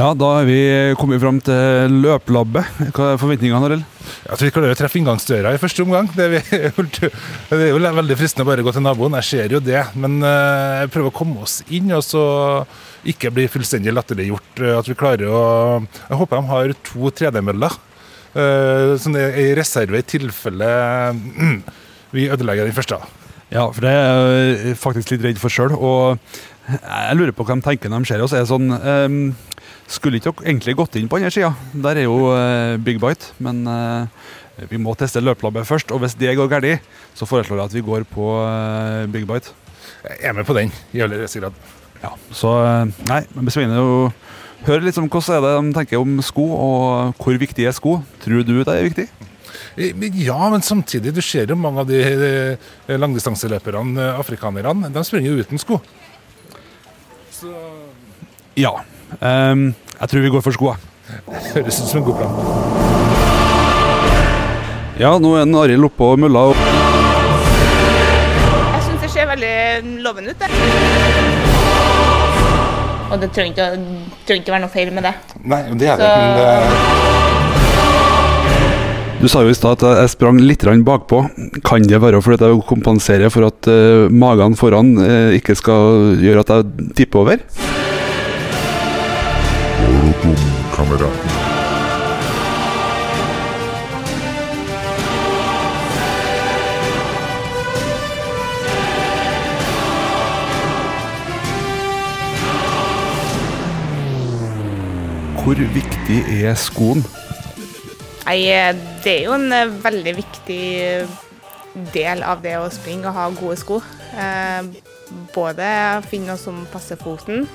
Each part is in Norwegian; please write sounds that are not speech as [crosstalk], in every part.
Ja, da er vi kommet fram til løplabbet. Hva er forventningene, Arild? Jeg tror vi klarer å treffe inngangsdøra i første omgang. [laughs] Det er, jo veldig fristende å bare gå til naboen, jeg ser jo det. Men uh, jeg prøver å komme oss inn, og så ikke bli fullstendig latterliggjort. At vi klarer å Jeg håper de har to 3D-møller. Sånn som er i reserve i tilfelle [clears throat] vi ødelegger den første. Ja, for det er jeg faktisk litt redd for sjøl. Og jeg lurer på hva de tenker når de ser oss. Er sånn um, Skulle ikke dere egentlig gått inn på andre sida? Der er jo uh, Big Bite. Men uh, vi må teste løpelabbet først. Og hvis det går galt, så foreslår jeg at vi går på uh, Big Bite. Jeg er med på den, i aller høyeste grad. Ja, så Nei, men besvimende å høre litt om hvordan er det de tenker om sko, og hvor viktig er sko. Tror du det er viktig? Ja, men samtidig, du ser jo mange av de langdistanseløperne, afrikanerne, de springer jo uten sko. Så Ja. Um, jeg tror vi går for skoa. Høres ut som en god plan. Ja, nå er Arild oppå mølla. Jeg syns det ser veldig lovende ut, det. Og det trenger ikke, å være noe feil med det. Nei, det er det. Så... Men det... Du sa jo i stad at jeg sprang litt bakpå. Kan det være fordi jeg kompenserer for at uh, magen foran uh, ikke skal gjøre at jeg tipper over? Hvor viktig er skoen? Nei, det er jo en eh, veldig viktig del av det å springe og ha gode sko. Eh, både finne noe som passer foten,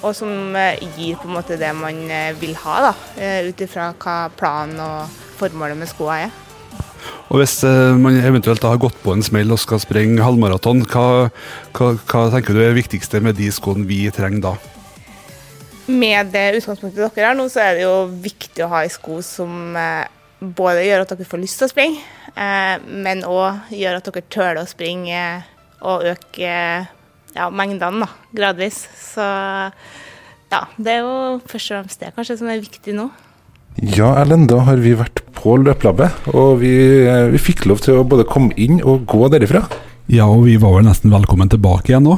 og som eh, gir på en måte det man vil ha, ut ifra hva planen og formålet med skoene er. Og Hvis man eventuelt har gått på en smell og skal springe halvmaraton, hva, hva, hva tenker du er det viktigste med de skoene vi trenger da? Med det utgangspunktet dere har nå, så er det jo viktig å ha ei sko som eh, både gjør at dere får lyst til å springe, eh, men òg gjør at dere tøler å springe og øke ja, mengdene da, gradvis. Så ja, det er jo først og fremst det kanskje som er viktig nå. Ja, Erlend, da har vi vært på løplabbet, og vi, eh, vi fikk lov til å både komme inn og gå derifra. Ja, og vi var vel nesten velkommen tilbake igjen nå.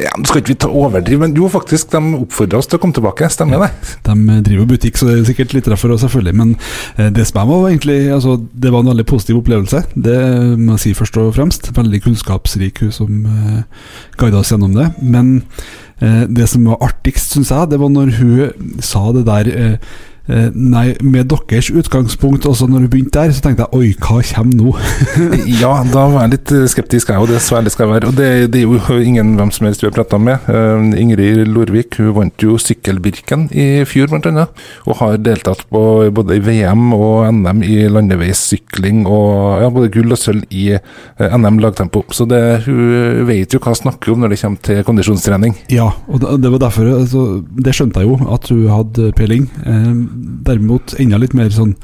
Ja, Nå skal ikke vi ta overdrive, men jo faktisk, de oppfordra oss til å komme tilbake. Stemmer det? De driver butikk, så det er sikkert litt derfor, selvfølgelig. Men eh, det som var egentlig altså, Det var en veldig positiv opplevelse, det må jeg si først og fremst. Veldig kunnskapsrik hun som uh, guida oss gjennom det. Men uh, det som var artigst, syns jeg, det var når hun sa det der uh, Eh, nei, med deres utgangspunkt, også når du begynte der, så tenkte jeg oi, hva kommer nå? [laughs] ja, da var jeg litt eh, skeptisk, jeg, og det så ærlig skal jeg være. Og det, det, er jo ingen hvem som helst vi har prata med. Uh, Ingrid Lorvik hun vant jo Sykkelbirken i fjor, blant annet. Og har deltatt på både i VM og NM i landeveissykling, og ja, både gull og sølv i NM lagtempo. Så det, hun vet jo hva hun snakker om når det kommer til kondisjonstrening. Ja, og det var derfor altså, Det skjønte jeg jo, at hun hadde peiling. Derimot enda litt mer sånn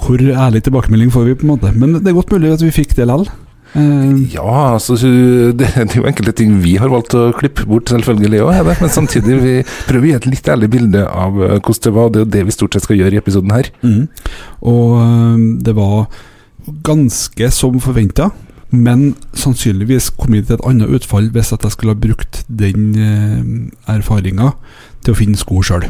Hvor ærlig tilbakemelding får vi, på en måte. Men det er godt mulig at vi fikk det likevel. Uh, ja, altså det, er jo enkelte ting vi har valgt å klippe bort, selvfølgelig òg, men samtidig vi prøver å gi et litt ærlig bilde av uh, hvordan det var. Det er jo det vi stort sett skal gjøre i episoden her. Mm. Og uh, det var ganske som forventa. Men sannsynligvis kom jeg til et annet utfall hvis at jeg skulle ha brukt den erfaringa til å finne sko sjøl.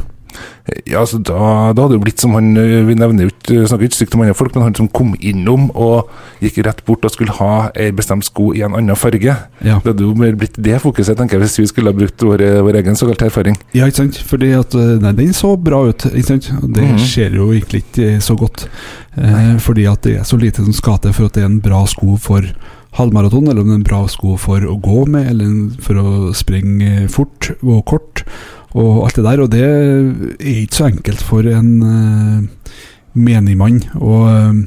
Ja, altså da, da, hadde det blitt som han eh, Vi nevner jo ikke, snakker ikke stygt om andre folk, men han som kom innom og gikk rett bort og skulle ha ei bestemt sko i en annen farge. Ja. Det hadde jo mer blitt det fokuset, tenker jeg, hvis vi skulle ha brukt vår, vår egen såkalt erfaring. Ja, ikke sant. Fordi at eh, nei, den så bra ut, ikke sant. Det mm -hmm. ser jo egentlig ikke eh, så godt. Eh, fordi at det er så lite som skal til for at det er en bra sko for halvmaraton, eller om det er en bra sko for å gå med, eller for å springe fort og kort og alt det der. Og det er ikke så enkelt for en uh, menigmann. Og uh,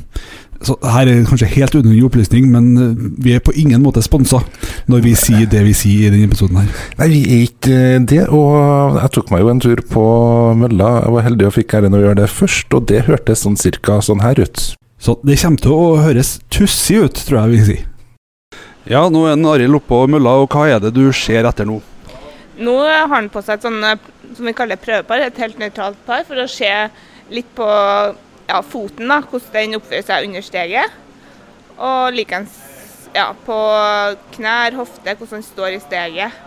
så her er kanskje helt unødvendig opplysning, men uh, vi er på ingen måte sponsa når vi sier det vi sier i denne episoden her. Nei, vi er ikke det. Og jeg tok meg jo en tur på mølla. Jeg var heldig og fikk æren å gjøre det først, og det hørtes sånn cirka sånn her ut. Så det kommer til å høres tussig ut, tror jeg vi sier. Ja, nå er Arild oppå mølla, og hva er det du ser etter nå? Nå har han på seg et sånn eh, som vi kaller prøvepar, et helt nøytralt par, for å se litt på ja, foten, da, hvordan den oppfører seg under steget. Og likeens ja, på knær, hofte, hvordan den står i steget.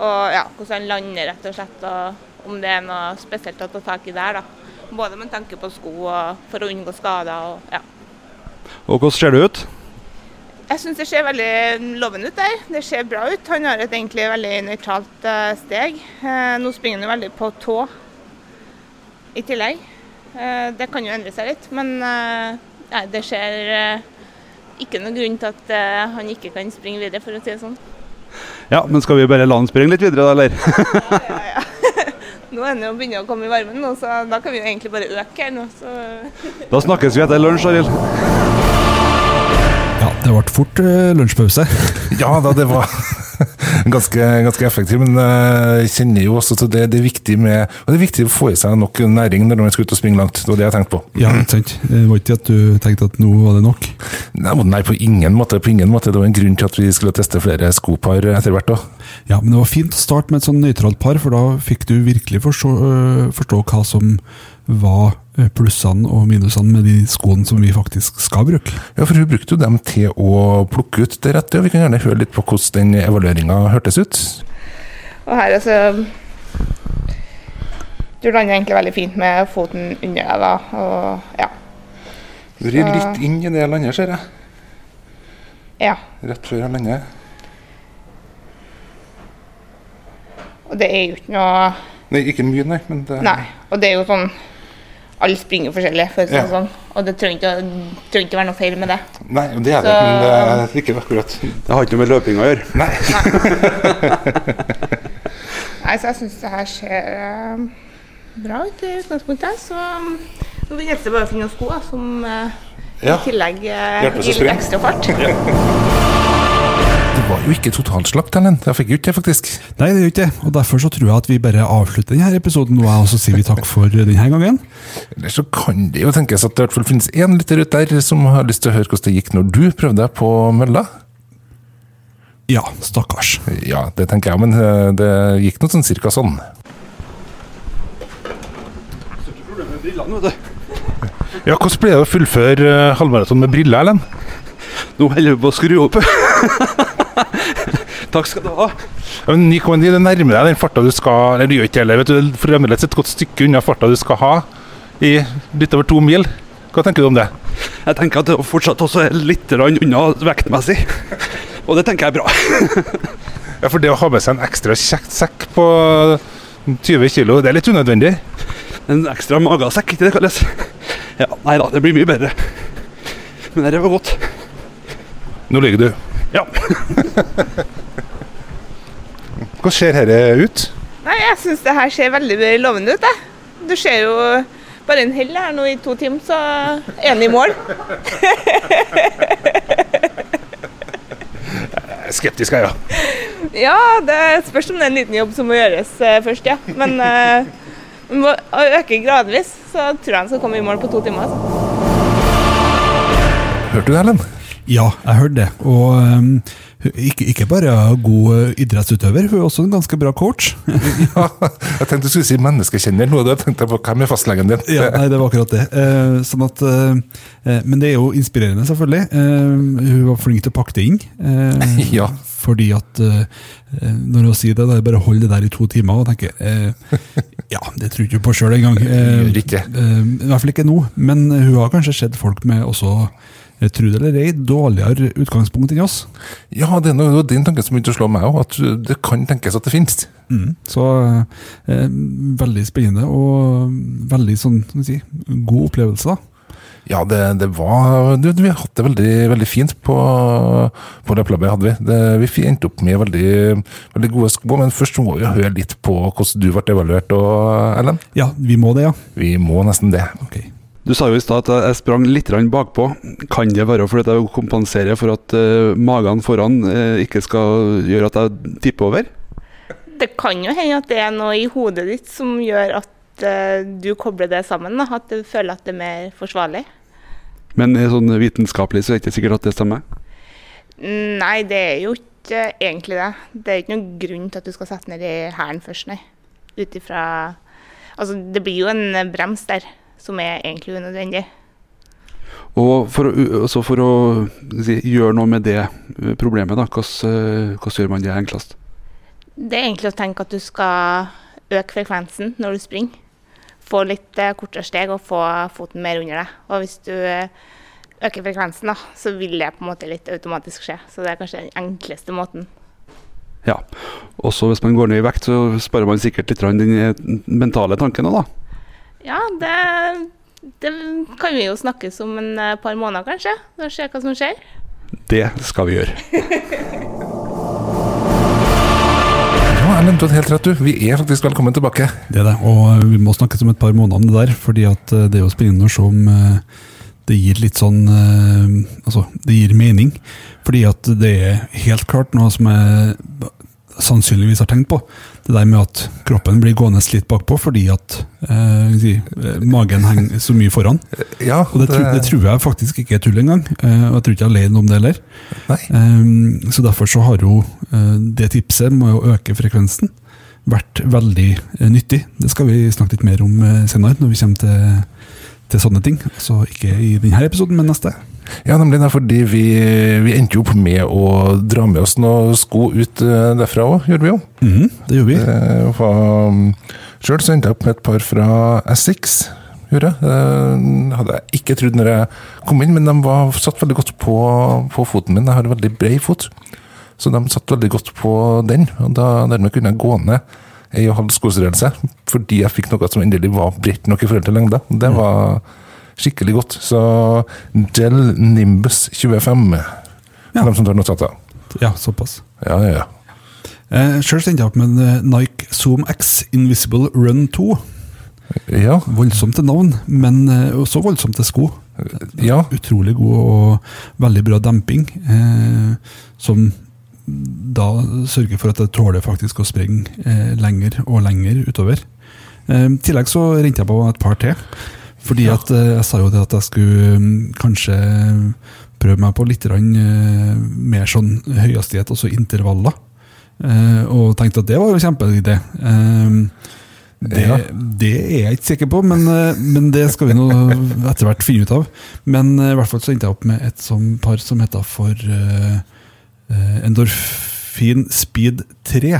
Og ja, hvordan den lander, rett og slett. Og om det er noe spesielt å ta tak i der. da. Både med tanke på sko og for å unngå skader. og ja. Og hvordan ser det ut? Jeg syns det ser veldig lovende ut der. Det ser bra ut. Han har et egentlig veldig nøytralt eh, steg. Eh, nå springer han jo veldig på tå i tillegg. Eh, det kan jo endre seg litt, men nei, det ser ikke noen grunn til at han ikke kan springe videre, for å si det sånn. Ja, men skal vi bare la han springe litt videre, da, eller? Ja, ja, ja. [laughs] Nå er han jo begynner å komme i varmen, nå, så da kan vi jo egentlig bare øke her nå. Så Da snakkes vi etter lunsj, Arild. Det ble fort eh, lunsjpause. [laughs] Ja da, det var [laughs] ganske, ganske effektivt, men eh, jeg kjenner jo også til det. Det er viktig med og det er viktig å få i seg nok næring når man skal ut og springe langt. Det var det jeg tenkte på. Ja, ikke sant. Det var ikke at du tenkte at nå var det nok? Nei, nei, på ingen måte. På ingen måte. Det var en grunn til at vi skulle teste flere skopar etter hvert. òg. Ja, men det var fint å starte med et sånn nøytralt par, for da fikk du virkelig forstå, øh, forstå hva som var øh, plussene og minusene med de skoene som vi faktisk skal bruke. Ja, for hun brukte jo dem til å plukke ut det rette, og vi kan gjerne høre litt på hvordan den evalueringa hørtes ut. Og her altså Du lander egentlig veldig fint med foten under deg, da. Og ja. Du rir litt inn i det landet, ser jeg. ja. Rett før jeg lander. Og det er jo ikke noe Nei, ikke mye, nei. Men det, Nei. Og det er jo sånn Alle springer forskjellig, for det Ja. sånn. Og det trenger ikke, trenger ikke være noe feil med det. Nei, det er det, men det er ikke akkurat. Det har ikke noe med løping å gjøre. Nei. [laughs] Nei, så jeg syns det her ser uh, bra ut i utgangspunktet. Så um, nå gjelder det bare å finne noen sko da, som uh, Ja. i tillegg å gir litt ekstra fart. Det var jo ikke totalslakt, Ellen. Jeg fikk jo ikke det, faktisk. Nei, det gjør ikke det, og derfor så tror jeg at vi bare avslutter denne episoden nå, og så sier vi takk for denne gangen. Eller så kan det jo tenkes at det i hvert fall finnes én lytter ute der som har lyst til å høre hvordan det gikk når du prøvde deg på mølla. Ja, stakkars. Ja, det tenker jeg, men eh, det gikk noe sånn cirka sånn. Ja, hvordan ble det å fullføre eh, halvmaraton med briller, Erlend? Nå holder vi på å skru opp. [laughs] Takk skal du ha. Ja, men 9,9, det nærmer deg den farta du skal Eller du gjør ikke heller, vet du. Fremdeles et godt stykke unna farta du skal ha i litt over to mil. Hva tenker du om det? Jeg tenker at det fortsatt også er litt unna vektmessig. Og det tenker jeg er bra. [laughs] Ja, For det å ha med seg en ekstra kjekt sekk på 20 kilo, det er litt unødvendig. En ekstra magesekk, ikke det kalles. Ja, nei da, det blir mye bedre. Men det var godt. Nå ligger du. Ja. [laughs] Hvordan ser dette ut? Nei, jeg syns det her ser veldig lovende ut, jeg. Du ser jo bare en hell her nå i to timer, så er han i mål. Er skeptisk, jeg, ja. Ja, det spørs om det er en liten jobb som må gjøres eh, først, ja. Men eh, vi må øke gradvis, så tror jeg han skal komme i mål på to timer. Altså. Hørte du Ellen? Ja, jeg hørte det. Og um, ikke, ikke bare god uh, idrettsutøver, hun er også en ganske bra coach. [laughs] Ja, jeg tenkte du skulle si menneskekjenner nå. Da tenkte jeg på hvem er fastlegen din? ja, nei, det var akkurat det. Eh, sånn at, eh, eh, men det er jo inspirerende, selvfølgelig. Eh, hun var flink til å pakke det inn. eh, [laughs] Ja. Fordi at eh, eh, når hun sier det, da er det bare å holde det der i to timer og tenke eh, Ja, det tror ikke hun på sjøl engang. [laughs] Eh, eh, I hvert fall ikke nå. Men hun har kanskje sett folk med også, eh, tro det eller ei, dårligere utgangspunkt enn oss. Ja, det er det din tanke som begynte å slå meg òg, at det kan tenkes at det finnes. Mm. Så eh, veldig spennende og veldig sånn, si, god opplevelse. da. Ja, det, det var du, Vi hatt det veldig, veldig fint på, på plubbet, hadde Vi det, Vi endte opp med veldig, veldig gode sko, men først må vi høre litt på hvordan du ble evaluert, og, Ellen. Ja, vi må det, ja. Vi må nesten det. Ok. Du sa jo i stad at jeg sprang litt bakpå. Kan det være fordi jeg kompenserer for at uh, magen foran uh, ikke skal gjøre at jeg tipper over? Det kan jo hende at det er noe i hodet ditt som gjør at uh, du kobler det sammen. Da, at du føler at det er mer forsvarlig. Men sånn vitenskapelig så er det ikke sikkert at det stemmer. Nei, det er jo ikke egentlig det. Det er ikke noen grunn til at du skal sette ned i hælen først, nei. ut ifra Altså, det blir jo en brems der som er egentlig unødvendig. Og for å, altså for å si, gjøre noe med det eh, problemet, da, hvordan, hvordan gjør man det enklest? Det er egentlig å tenke at du skal øke frekvensen når du springer. Få litt eh, kortere steg og få foten mer under deg. Og hvis du eh, øker frekvensen, da, så vil det på en måte litt automatisk skje. Så det er kanskje den enkleste måten. Ja. Også hvis man går ned i vekt, så sparer man sikkert litt den mentale tanken òg, da. Ja, det, det, kan vi jo snakkes om en par måneder, kanskje. Og se hva som skjer. Det skal vi gjøre. [laughs] Ja, Erlend, du har helt rett, du. Vi er faktisk velkommen tilbake. Det er det, og vi må snakkes om et par måneder om det der. fordi at det er jo spennende å se om det gir litt sånn Altså, det gir mening. Fordi at det er helt klart noe som jeg sannsynligvis har tenkt på. Det der med at kroppen blir gående litt bakpå fordi at eh, si, magen henger så mye foran. [laughs] Ja, og det, det... Tror, det, tror jeg faktisk ikke er tull engang. Eh, og jeg tror ikke jeg er alene om det heller. Eh, så derfor så har jo eh, det tipset med å øke frekvensen vært veldig eh, nyttig. Det skal vi snakke litt mer om eh, senere, når vi kommer til, til sånne ting. Så ikke i denne episoden, men neste. Ja, nemlig det, fordi vi, vi endte jo opp med å dra med oss noen sko ut eh, derfra òg, gjorde vi jo. Mm, det gjorde vi. Um, Sjøl så endte jeg opp med et par fra Essex. Gjorde. Det hadde jeg ikke trodd når jeg kom inn, men de var, satt veldig godt på, på foten min. Jeg har veldig bred fot, så de satt veldig godt på den. og da, Dermed kunne jeg gå ned ei og halv skostørrelse, fordi jeg fikk noe som endelig var bredt nok i forhold til lengda. Det Mm. Skikkelig godt. Så Gel Nimbus 25, Ja. for dem som tør notater. Ja, såpass. Ja, ja, ja. Eh, Sjøl endte jeg opp med en eh, Nike Zoom X Invisible Run 2. Ja, Voldsomt til navn, men eh, også voldsomt til sko. ja. Utrolig god og veldig bra demping, eh, som da sørger for at det tåler faktisk å springe eh, lenger og lenger utover. Eh, I tillegg så rente jeg på et par til. Fordi at eh, jeg sa jo det at jeg skulle mm, kanskje prøve meg på litt eh, mer sånn høyhastighet, altså intervaller. Eh, og tenkte at det var jo en kjempeidé. Eh, det, det er jeg ikke sikker på, men, men det skal vi nå etter hvert finne ut av. Men i hvert fall så endte jeg opp med et sånt par som heter for eh, Endorfin Speed 3.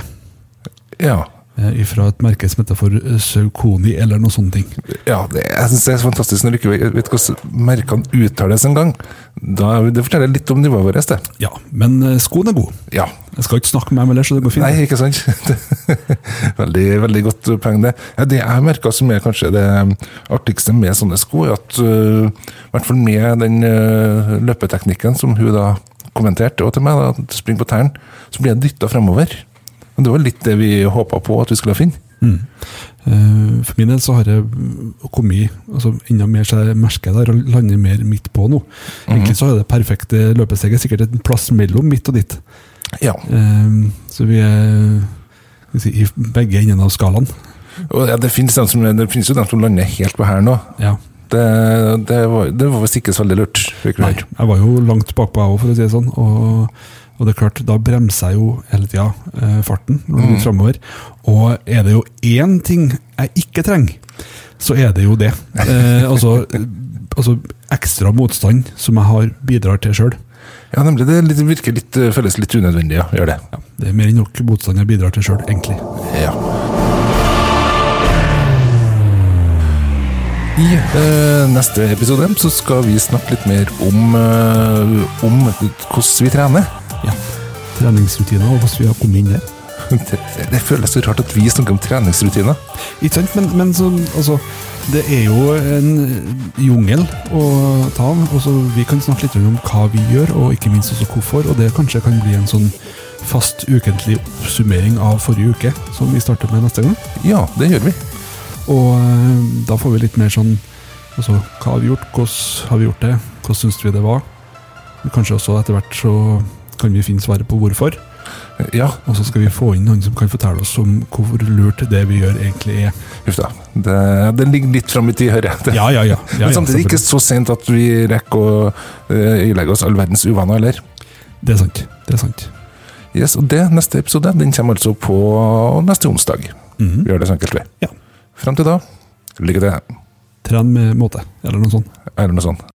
ja. Eh, Fra et merke som heter for Saukoni, eller noe sånne ting. Ja, det, jeg synes det er så fantastisk når du ikke vet vet hvordan merkene uttales engang. Det forteller litt om nivået vårt, det. Ja, men eh, skoen er god. Ja. Jeg skal ikke snakke med dem ellers, så det går fint. Nei, ikke sant? [laughs] veldig, veldig godt poeng, det. Ja, det jeg merker som er kanskje det artigste med sånne sko, er at uh, i hvert fall med den uh, løpeteknikken som hun da kommenterte og til meg, da, at spring på tærne, så blir jeg dytta fremover. Og det var litt det vi håpa på at vi skulle finne. Mm. Eh, For min del så har jeg kommet altså enda mer så jeg merker der og lander mer midt på nå. Egentlig så er det perfekte løpesteget sikkert en plass mellom midt og ditt. Ja. Eh, Så vi er si, i begge endene av skalaen. Ja, det, finnes som, det finnes jo dem som lander helt på her òg. Ja. Det, det var, det var visst ikke så veldig lurt. Nei, jeg var jo langt bakpå, jeg òg, for å si det sånn. Og, og det er klart, da bremser jeg jo hele tida eh, farten når Mm. framover. Og er det jo én ting jeg ikke trenger, så er det jo det. [laughs] Eh, altså, altså ekstra motstand som jeg har bidrar til sjøl. Ja, nemlig. Det litt, virker litt, øh, føles litt unødvendig, ja. Gjør det. Ja, det er mer enn nok motstand jeg bidrar til sjøl, egentlig. Ja. I eh, neste episode så skal vi snakke litt mer om, eh, om hvordan vi trener. Treningsrutiner og hvordan vi har kommet inn der. Det, det føles så rart at vi snakker om treningsrutiner. Ikke sant, men, men så, altså, det er jo en jungel å ta av. og så Vi kan snakke litt om hva vi gjør, og ikke minst også hvorfor. Og det kanskje kan bli en sånn fast ukentlig oppsummering av forrige uke, som vi starter med neste gang. Ja, det gjør vi. Og eh, da får vi litt mer sånn altså, Hva har vi gjort, hvordan har vi gjort det, hvordan syns vi det var? Kanskje også etter hvert så kan vi finne svaret på hvorfor. Ja, Og så skal vi få inn noen som kan fortelle oss om hvor lurt det vi gjør, egentlig er. huff da. Det, det ligger litt fram i tid, hører jeg. Ja, ja, ja. [laughs] ja, Men ja samtidig ikke så sent at vi rekker å ilegge oss all verdens uvaner, eller? Det er sant. Det er sant. Yes, og det neste episode den kommer altså på neste onsdag. Vi gjør det så enkelt, vi. Ja. Fram til da, lykke til. Tren med måte, eller noe sånt. Eller noe sånt.